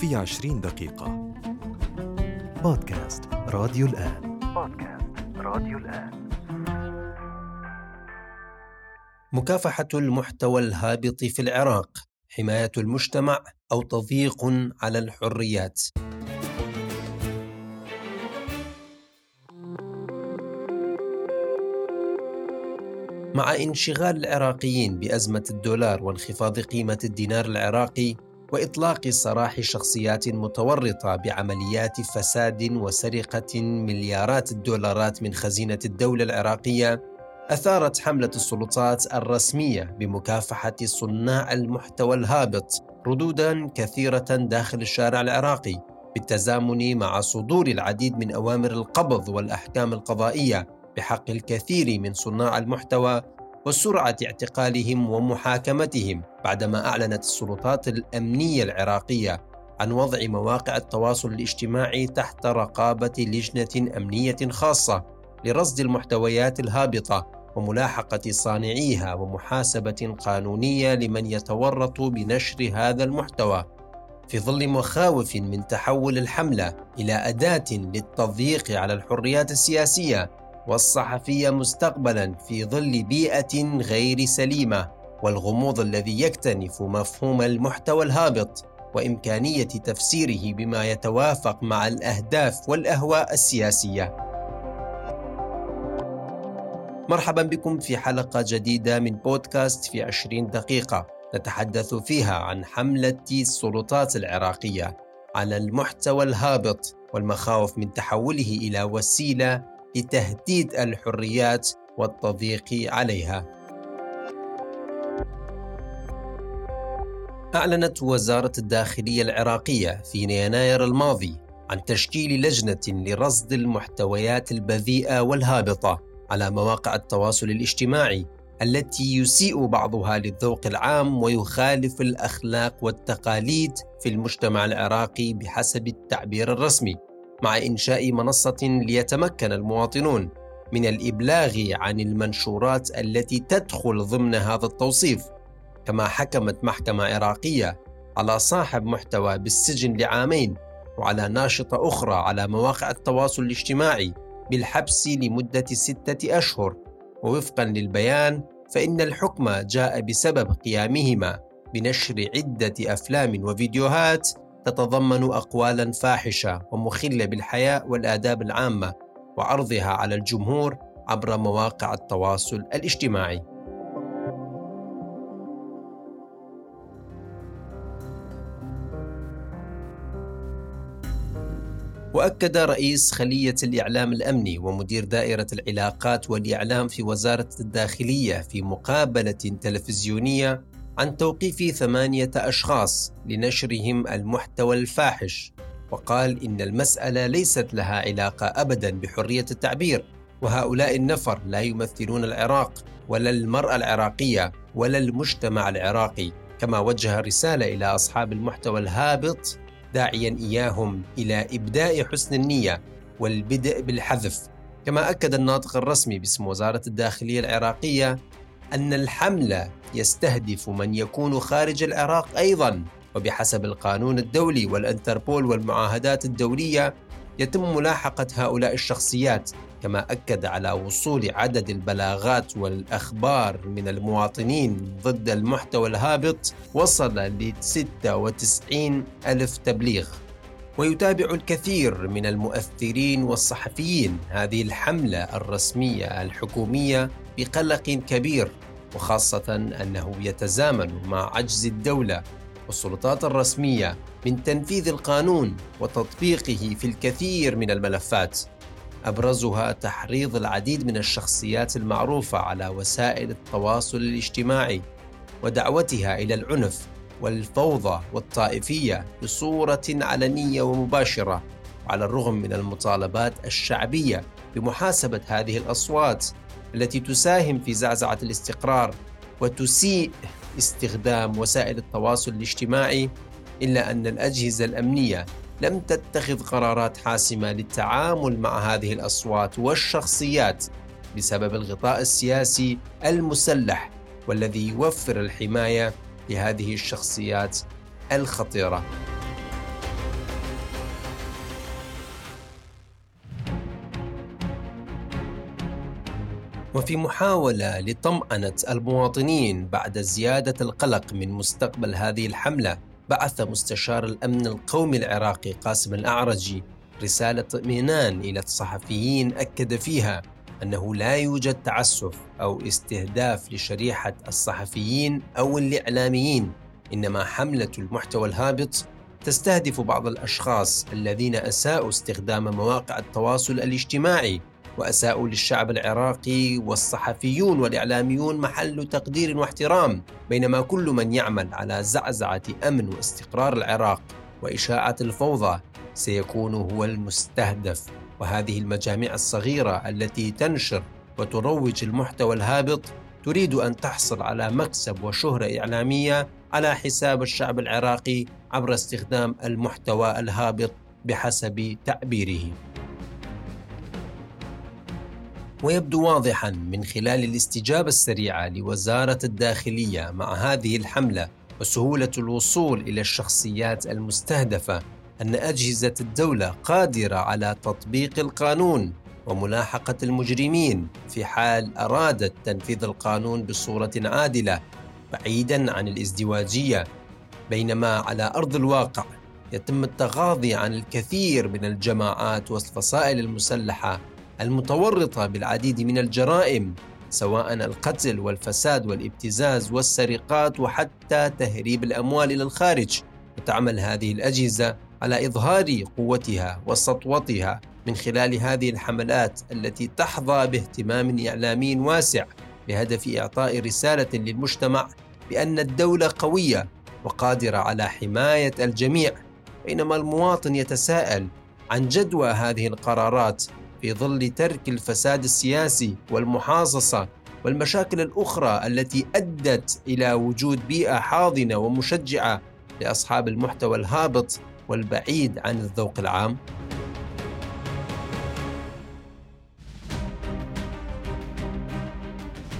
في عشرين دقيقة. بودكاست راديو الآن. بودكاست راديو الآن. مكافحة المحتوى الهابط في العراق حماية المجتمع أو تضييق على الحريات. مع انشغال العراقيين بأزمة الدولار وانخفاض قيمة الدينار العراقي وإطلاق سراح شخصيات متورطة بعمليات فساد وسرقة مليارات الدولارات من خزينة الدولة العراقية أثارت حملة السلطات الرسمية بمكافحة صناع المحتوى الهابط ردودا كثيرة داخل الشارع العراقي بالتزامن مع صدور العديد من أوامر القبض والأحكام القضائية بحق الكثير من صناع المحتوى وسرعة اعتقالهم ومحاكمتهم. بعدما أعلنت السلطات الأمنية العراقية عن وضع مواقع التواصل الاجتماعي تحت رقابة لجنة أمنية خاصة لرصد المحتويات الهابطة وملاحقة صانعيها ومحاسبة قانونية لمن يتورط بنشر هذا المحتوى. في ظل مخاوف من تحول الحملة إلى أداة للتضييق على الحريات السياسية والصحفية مستقبلا في ظل بيئة غير سليمة والغموض الذي يكتنف مفهوم المحتوى الهابط وإمكانية تفسيره بما يتوافق مع الأهداف والأهواء السياسية. مرحبا بكم في حلقة جديدة من بودكاست في عشرين دقيقة نتحدث فيها عن حملة السلطات العراقية على المحتوى الهابط والمخاوف من تحوله إلى وسيلة لتهديد الحريات والتضييق عليها. أعلنت وزارة الداخلية العراقية في يناير الماضي عن تشكيل لجنة لرصد المحتويات البذيئة والهابطة على مواقع التواصل الاجتماعي التي يسيء بعضها للذوق العام ويخالف الأخلاق والتقاليد في المجتمع العراقي بحسب التعبير الرسمي. مع إنشاء منصة ليتمكن المواطنون من الإبلاغ عن المنشورات التي تدخل ضمن هذا التوصيف كما حكمت محكمة عراقية على صاحب محتوى بالسجن لعامين وعلى ناشطة أخرى على مواقع التواصل الاجتماعي بالحبس لمدة ستة أشهر. ووفقا للبيان فإن الحكم جاء بسبب قيامهما بنشر عدة أفلام وفيديوهات تتضمن اقوالا فاحشة ومخلة بالحياء والآداب العامة وعرضها على الجمهور عبر مواقع التواصل الاجتماعي. وأكد رئيس خلية الإعلام الأمني ومدير دائرة العلاقات والإعلام في وزارة الداخلية في مقابلة تلفزيونية عن توقيف ثمانية أشخاص لنشرهم المحتوى الفاحش. وقال إن المسألة ليست لها علاقة أبدا بحرية التعبير وهؤلاء النفر لا يمثلون العراق ولا المرأة العراقية ولا المجتمع العراقي كما وجه رسالة إلى أصحاب المحتوى الهابط داعيا إياهم إلى إبداء حسن النية والبدء بالحذف. كما أكد الناطق الرسمي باسم وزارة الداخلية العراقية أن الحملة يستهدف من يكون خارج العراق أيضا وبحسب القانون الدولي والإنتربول والمعاهدات الدولية يتم ملاحقة هؤلاء الشخصيات كما أكد على وصول عدد البلاغات والأخبار من المواطنين ضد المحتوى الهابط وصل ل 96 ألف تبليغ. ويتابع الكثير من المؤثرين والصحفيين هذه الحملة الرسمية الحكومية بقلق كبير وخاصة أنه يتزامن مع عجز الدولة والسلطات الرسمية من تنفيذ القانون وتطبيقه في الكثير من الملفات. أبرزها تحريض العديد من الشخصيات المعروفة على وسائل التواصل الاجتماعي ودعوتها إلى العنف والفوضى والطائفية بصورة علنية ومباشرة على الرغم من المطالبات الشعبية بمحاسبة هذه الأصوات التي تساهم في زعزعة الاستقرار وتسيء استخدام وسائل التواصل الاجتماعي إلا أن الأجهزة الأمنية لم تتخذ قرارات حاسمة للتعامل مع هذه الأصوات والشخصيات بسبب الغطاء السياسي المسلح والذي يوفر الحماية لهذه الشخصيات الخطيرة. وفي محاولة لطمأنة المواطنين بعد زيادة القلق من مستقبل هذه الحملة بعث مستشار الأمن القومي العراقي قاسم الأعرجي رسالة اطمئنان إلى الصحفيين أكد فيها أنه لا يوجد تعسف أو استهداف لشريحة الصحفيين أو الإعلاميين إنما حملة المحتوى الهابط تستهدف بعض الأشخاص الذين أساءوا استخدام مواقع التواصل الاجتماعي وأساءوا للشعب العراقي والصحفيون والإعلاميون محل تقدير واحترام بينما كل من يعمل على زعزعة أمن واستقرار العراق وإشاعة الفوضى سيكون هو المستهدف وهذه المجاميع الصغيرة التي تنشر وتروج المحتوى الهابط تريد أن تحصل على مكسب وشهرة إعلامية على حساب الشعب العراقي عبر استخدام المحتوى الهابط بحسب تعبيره. ويبدو واضحا من خلال الاستجابة السريعة لوزارة الداخلية مع هذه الحملة وسهولة الوصول إلى الشخصيات المستهدفة أن أجهزة الدولة قادرة على تطبيق القانون وملاحقة المجرمين في حال أرادت تنفيذ القانون بصورة عادلة بعيدا عن الازدواجية. بينما على أرض الواقع يتم التغاضي عن الكثير من الجماعات والفصائل المسلحة المتورطة بالعديد من الجرائم سواء القتل والفساد والابتزاز والسرقات وحتى تهريب الأموال إلى الخارج. وتعمل هذه الأجهزة على إظهار قوتها وسطوتها من خلال هذه الحملات التي تحظى باهتمام إعلامي واسع بهدف إعطاء رسالة للمجتمع بأن الدولة قوية وقادرة على حماية الجميع. بينما المواطن يتساءل عن جدوى هذه القرارات في ظل ترك الفساد السياسي والمحاصصة والمشاكل الأخرى التي أدت إلى وجود بيئة حاضنة ومشجعة لأصحاب المحتوى الهابط والبعيد عن الذوق العام.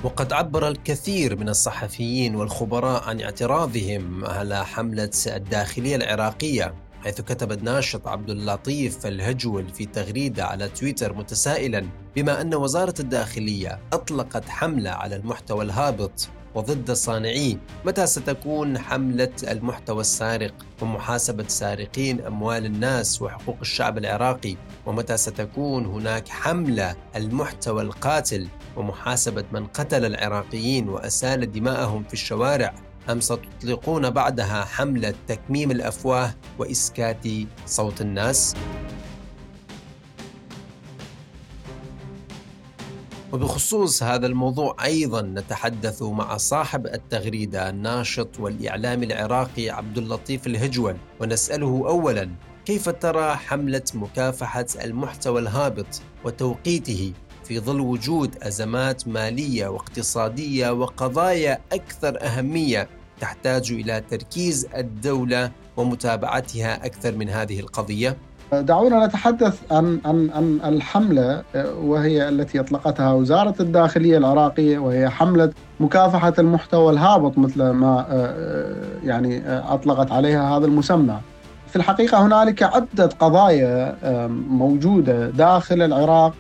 وقد عبر الكثير من الصحفيين والخبراء عن اعتراضهم على حملة الداخلية العراقية حيث كتب الناشط عبد اللطيف الهجول في تغريدة على تويتر متسائلا بما أن وزارة الداخلية أطلقت حملة على المحتوى الهابط وضد صانعيه متى ستكون حملة المحتوى السارق ومحاسبة سارقين أموال الناس وحقوق الشعب العراقي؟ ومتى ستكون هناك حملة المحتوى القاتل ومحاسبة من قتل العراقيين وأسال دماءهم في الشوارع؟ أم ستطلقون بعدها حملة تكميم الأفواه وإسكات صوت الناس؟ وبخصوص هذا الموضوع أيضا نتحدث مع صاحب التغريدة الناشط والإعلامي العراقي عبد اللطيف الهجول ونسأله أولا كيف ترى حملة مكافحة المحتوى الهابط وتوقيته في ظل وجود أزمات مالية واقتصادية وقضايا أكثر أهمية تحتاج إلى تركيز الدولة ومتابعتها أكثر من هذه القضية؟ دعونا نتحدث عن عن عن الحملة وهي التي أطلقتها وزارة الداخلية العراقية وهي حملة مكافحة المحتوى الهابط مثل ما يعني أطلقت عليها هذا المسمى. في الحقيقة هنالك عدة قضايا موجودة داخل العراق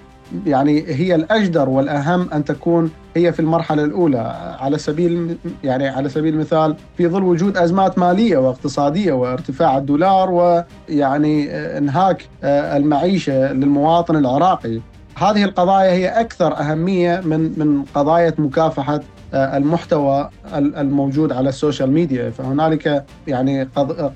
يعني هي الأجدر والأهم أن تكون هي في المرحلة الأولى. على سبيل يعني على سبيل المثال في ظل وجود أزمات مالية واقتصادية وارتفاع الدولار ويعني إنهاك المعيشة للمواطن العراقي هذه القضايا هي أكثر أهمية من من قضايا مكافحة المحتوى الموجود على السوشيال ميديا. فهنالك يعني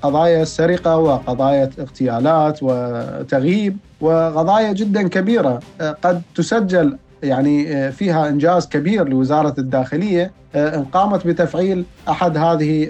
قضايا سرقة وقضايا اغتيالات وتغييب وقضايا جدا كبيرة قد تسجل يعني فيها إنجاز كبير لوزارة الداخلية. ان قامت بتفعيل أحد هذه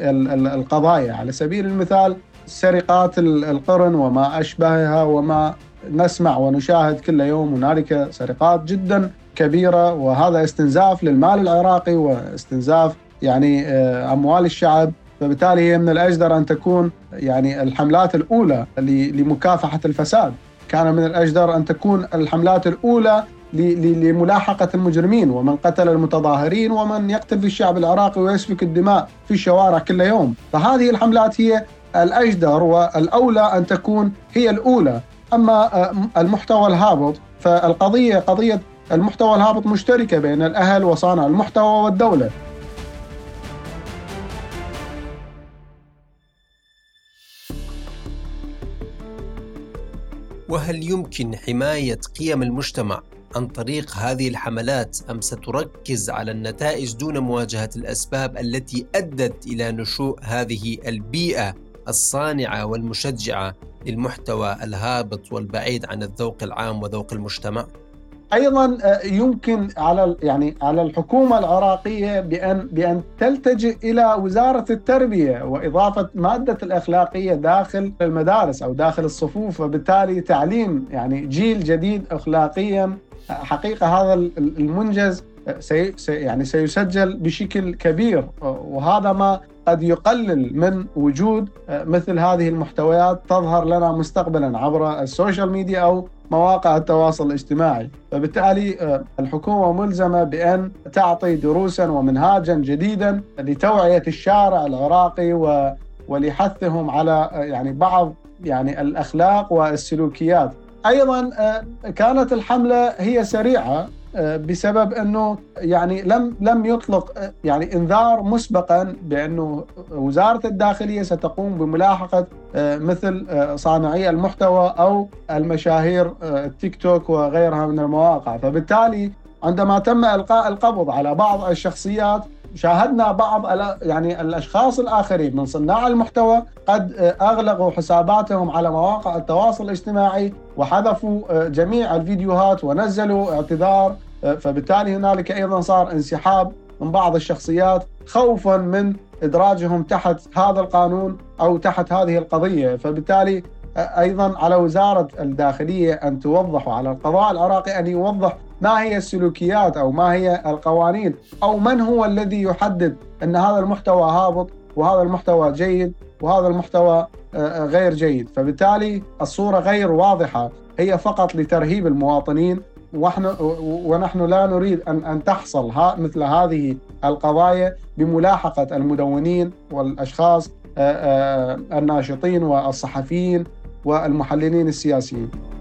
القضايا. على سبيل المثال سرقات القرن وما أشبهها وما نسمع ونشاهد كل يوم هنالك سرقات جدا كبيرة. وهذا استنزاف للمال العراقي واستنزاف يعني أموال الشعب. فبالتالي هي من الأجدر أن تكون يعني الحملات الأولى لمكافحة الفساد. كان من الأجدر أن تكون الحملات الأولى لملاحقة المجرمين ومن قتل المتظاهرين ومن يقتل في الشعب العراقي ويسفك الدماء في الشوارع كل يوم. فهذه الحملات هي الأجدر والأولى أن تكون هي الأولى. أما المحتوى الهابط فالقضية قضية المحتوى الهابط مشتركة بين الأهل وصانع المحتوى والدولة. وهل يمكن حماية قيم المجتمع؟ عن طريق هذه الحملات أم ستركز على النتائج دون مواجهة الأسباب التي أدت إلى نشوء هذه البيئة الصانعة والمشجعة للمحتوى الهابط والبعيد عن الذوق العام وذوق المجتمع؟ أيضا آه، يمكن على يعني على الحكومة العراقية بان بأن تلتجئ إلى وزارة التربية وإضافة مادة الأخلاقية داخل المدارس أو داخل الصفوف وبالتالي تعليم يعني جيل جديد اخلاقيا حقيقة هذا المنجز سي يعني سيسجل بشكل كبير وهذا ما قد يقلل من وجود مثل هذه المحتويات تظهر لنا مستقبلا عبر السوشيال ميديا أو مواقع التواصل الاجتماعي. فبالتالي الحكومة ملزمة بأن تعطي دروسا ومنهاجا جديدا لتوعية الشارع العراقي ولحثهم على يعني بعض يعني الأخلاق والسلوكيات. أيضا آه، كانت الحملة هي سريعة آه، بسبب أنه يعني لم لم يطلق آه، يعني إنذار مسبقا بأنه وزارة الداخلية ستقوم بملاحقة مثل صانعي المحتوى أو المشاهير التيك توك وغيرها من المواقع. فبالتالي عندما تم إلقاء القبض على بعض الشخصيات شاهدنا بعض يعني الأشخاص الآخرين من صناع المحتوى قد أغلقوا حساباتهم على مواقع التواصل الاجتماعي وحذفوا جميع الفيديوهات ونزلوا اعتذار فبالتالي هنالك أيضا صار انسحاب من بعض الشخصيات خوفا من إدراجهم تحت هذا القانون أو تحت هذه القضية. فبالتالي أيضا على وزارة الداخلية أن توضح وعلى القضاء العراقي أن يوضح ما هي السلوكيات أو ما هي القوانين أو من هو الذي يحدد أن هذا المحتوى هابط وهذا المحتوى جيد وهذا المحتوى آه، آه، غير جيد فبالتالي الصورة غير واضحة هي فقط لترهيب المواطنين ونحن ونحن لا نريد أن أن تحصل مثل هذه القضايا بملاحقة المدونين والأشخاص آه، الناشطين والصحفيين والمحللين السياسيين.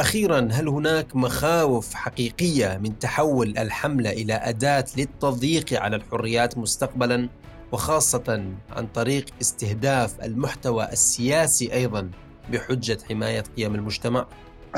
وأخيرا هل هناك مخاوف حقيقية من تحول الحملة إلى أداة للتضييق على الحريات مستقبلا وخاصة عن طريق استهداف المحتوى السياسي أيضا بحجة حماية قيم المجتمع؟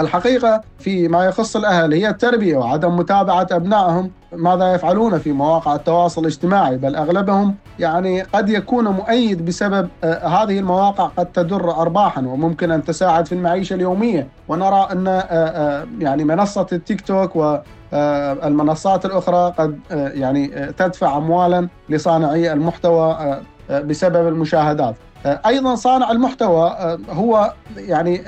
الحقيقة في ما يخص الأهل هي التربية وعدم متابعة أبنائهم ماذا يفعلون في مواقع التواصل الاجتماعي بل أغلبهم يعني قد يكون مؤيد بسبب آه، هذه المواقع قد تدر أرباحا وممكن أن تساعد في المعيشة اليومية. ونرى أن آه، آه، يعني منصة التيك توك والمنصات الأخرى قد يعني تدفع أموالا لصانعي المحتوى بسبب المشاهدات. أيضا صانع المحتوى هو يعني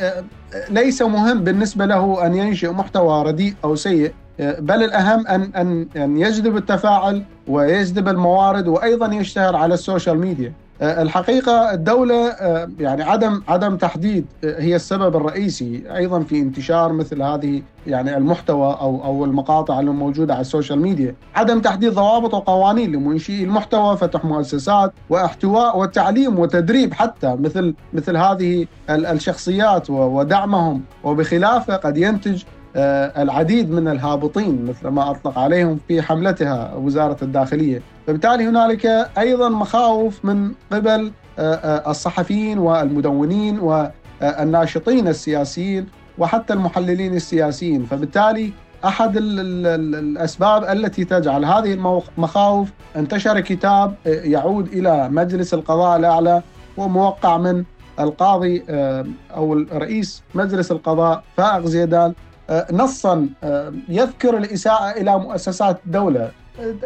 ليس مهم بالنسبة له أن ينشئ محتوى رديء أو سيء. بل الأهم ان ان أن يجذب التفاعل ويجذب الموارد وأيضا يشتهر على السوشيال ميديا. آه، الحقيقة الدولة آه، يعني عدم عدم تحديد آه، هي السبب الرئيسي أيضا في انتشار مثل هذه يعني المحتوى أو أو المقاطع الموجوده على السوشيال ميديا، عدم تحديد ضوابط وقوانين لمنشئي المحتوى، فتح مؤسسات وأحتواء وتعليم وتدريب حتى مثل مثل هذه الشخصيات ودعمهم. وبخلافه قد ينتج العديد من الهابطين مثل ما أطلق عليهم في حملتها وزارة الداخلية، فبالتالي هنالك أيضا مخاوف من قبل آه، آه، الصحفيين والمدونين والناشطين السياسيين وحتى المحللين السياسيين، فبالتالي أحد الأسباب التي تجعل هذه المخاوف انتشر كتاب يعود إلى مجلس القضاء الأعلى وموقع من القاضي أو رئيس مجلس القضاء فائق زيدان. آه، نصا آه، يذكر الإساءة إلى مؤسسات الدولة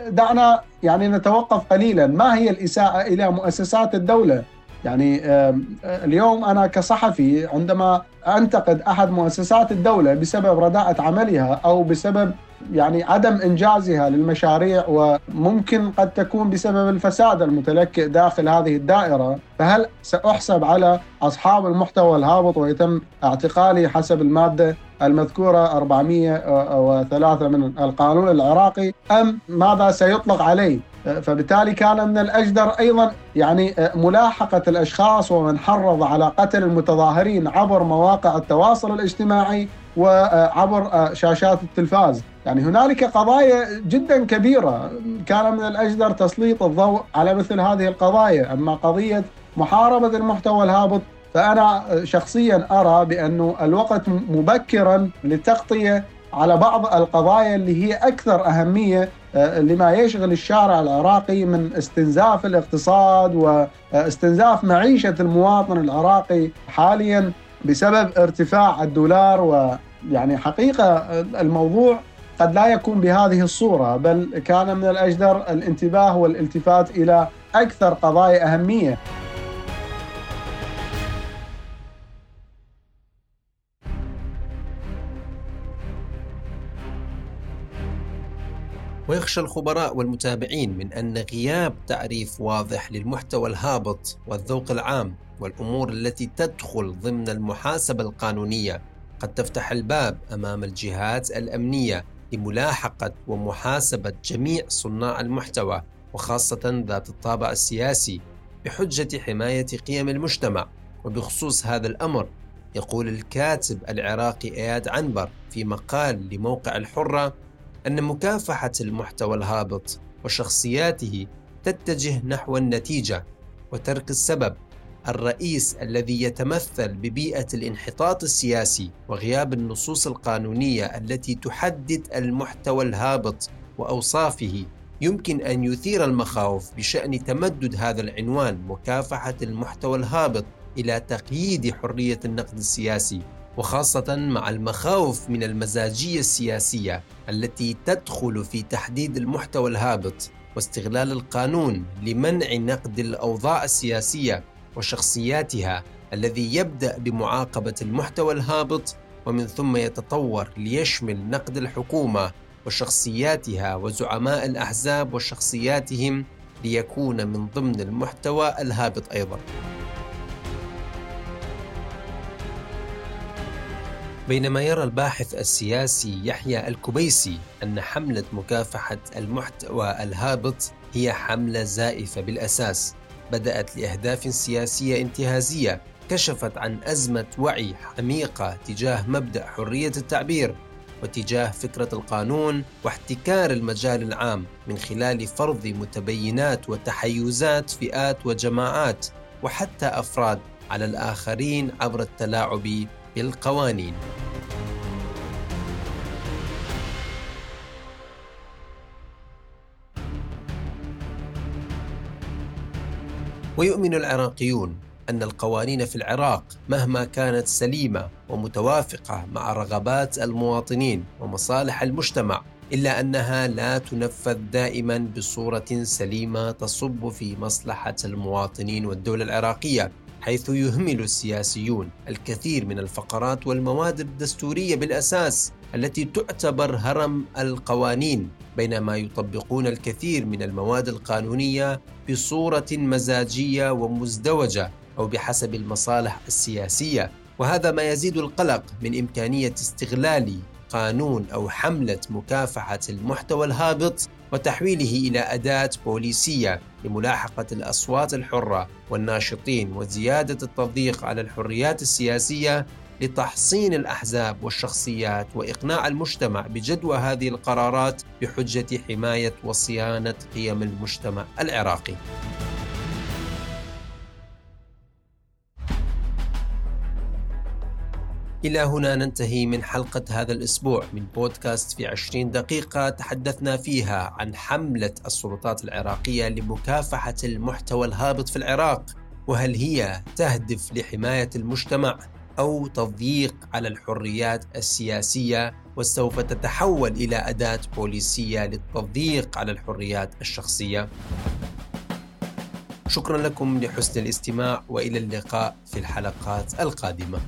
دعنا يعني نتوقف قليلا. ما هي الإساءة إلى مؤسسات الدولة؟ يعني آه، اليوم أنا كصحفي عندما أنتقد أحد مؤسسات الدولة بسبب رداءة عملها أو بسبب يعني عدم إنجازها للمشاريع وممكن قد تكون بسبب الفساد المتلكئ داخل هذه الدائرة، فهل سأحسب على أصحاب المحتوى الهابط ويتم اعتقالي حسب المادة المذكورة 403 من القانون العراقي أم ماذا سيطلق علي فبالتالي كان من الأجدر أيضا يعني ملاحقة الأشخاص ومن حرض على قتل المتظاهرين عبر مواقع التواصل الاجتماعي وعبر شاشات التلفاز. يعني هنالك قضايا جدا كبيرة. كان من الأجدر تسليط الضوء على مثل هذه القضايا. أما قضية محاربة المحتوى الهابط فأنا شخصيا أرى بأنه الوقت مبكرا للتغطية على بعض القضايا اللي هي أكثر أهمية آه، لما يشغل الشارع العراقي من استنزاف الاقتصاد واستنزاف معيشة المواطن العراقي حاليا بسبب ارتفاع الدولار. ويعني حقيقة الموضوع قد لا يكون بهذه الصورة بل كان من الأجدر الانتباه والالتفات إلى أكثر قضايا أهمية. ويخشى الخبراء والمتابعين من أن غياب تعريف واضح للمحتوى الهابط والذوق العام والأمور التي تدخل ضمن المحاسبة القانونية. قد تفتح الباب أمام الجهات الأمنية لملاحقة ومحاسبة جميع صناع المحتوى وخاصة ذات الطابع السياسي بحجة حماية قيم المجتمع. وبخصوص هذا الأمر يقول الكاتب العراقي إياد عنبر في مقال لموقع الحرة أن مكافحة المحتوى الهابط وشخصياته تتجه نحو النتيجة وترك السبب الرئيس الذي يتمثل ببيئة الانحطاط السياسي وغياب النصوص القانونية التي تحدد المحتوى الهابط وأوصافه يمكن أن يثير المخاوف بشأن تمدد هذا العنوان مكافحة المحتوى الهابط إلى تقييد حرية النقد السياسي. وخاصة مع المخاوف من المزاجية السياسية التي تدخل في تحديد المحتوى الهابط واستغلال القانون لمنع نقد الأوضاع السياسية وشخصياتها الذي يبدأ بمعاقبة المحتوى الهابط ومن ثم يتطور ليشمل نقد الحكومة وشخصياتها وزعماء الأحزاب وشخصياتهم ليكون من ضمن المحتوى الهابط أيضاً. بينما يرى الباحث السياسي يحيى الكبيسي أن حملة مكافحة المحتوى الهابط هي حملة زائفة بالأساس بدأت لأهداف سياسية انتهازية كشفت عن أزمة وعي عميقة تجاه مبدأ حرية التعبير وتجاه فكرة القانون واحتكار المجال العام من خلال فرض متبينات وتحيزات فئات وجماعات وحتى أفراد على الآخرين عبر التلاعب بالقوانين ويؤمن العراقيون أن القوانين في العراق مهما كانت سليمة ومتوافقة مع رغبات المواطنين ومصالح المجتمع إلا أنها لا تنفذ دائما بصورة سليمة تصب في مصلحة المواطنين والدولة العراقية. حيث يهمل السياسيون الكثير من الفقرات والمواد الدستورية بالأساس التي تعتبر هرم القوانين بينما يطبقون الكثير من المواد القانونية بصورة مزاجية ومزدوجة أو بحسب المصالح السياسية. وهذا ما يزيد القلق من إمكانية استغلال قانون أو حملة مكافحة المحتوى الهابط وتحويله إلى أداة بوليسية. لملاحقة الأصوات الحرة والناشطين وزيادة التضييق على الحريات السياسية لتحصين الأحزاب والشخصيات وإقناع المجتمع بجدوى هذه القرارات بحجة حماية وصيانة قيم المجتمع العراقي. إلى هنا ننتهي من حلقة هذا الأسبوع من بودكاست في 20 دقيقة تحدثنا فيها عن حملة السلطات العراقية لمكافحة المحتوى الهابط في العراق وهل هي تهدف لحماية المجتمع أو تضييق على الحريات السياسية وسوف تتحول إلى أداة بوليسية للتضييق على الحريات الشخصية؟ شكرا لكم لحسن الاستماع وإلى اللقاء في الحلقات القادمة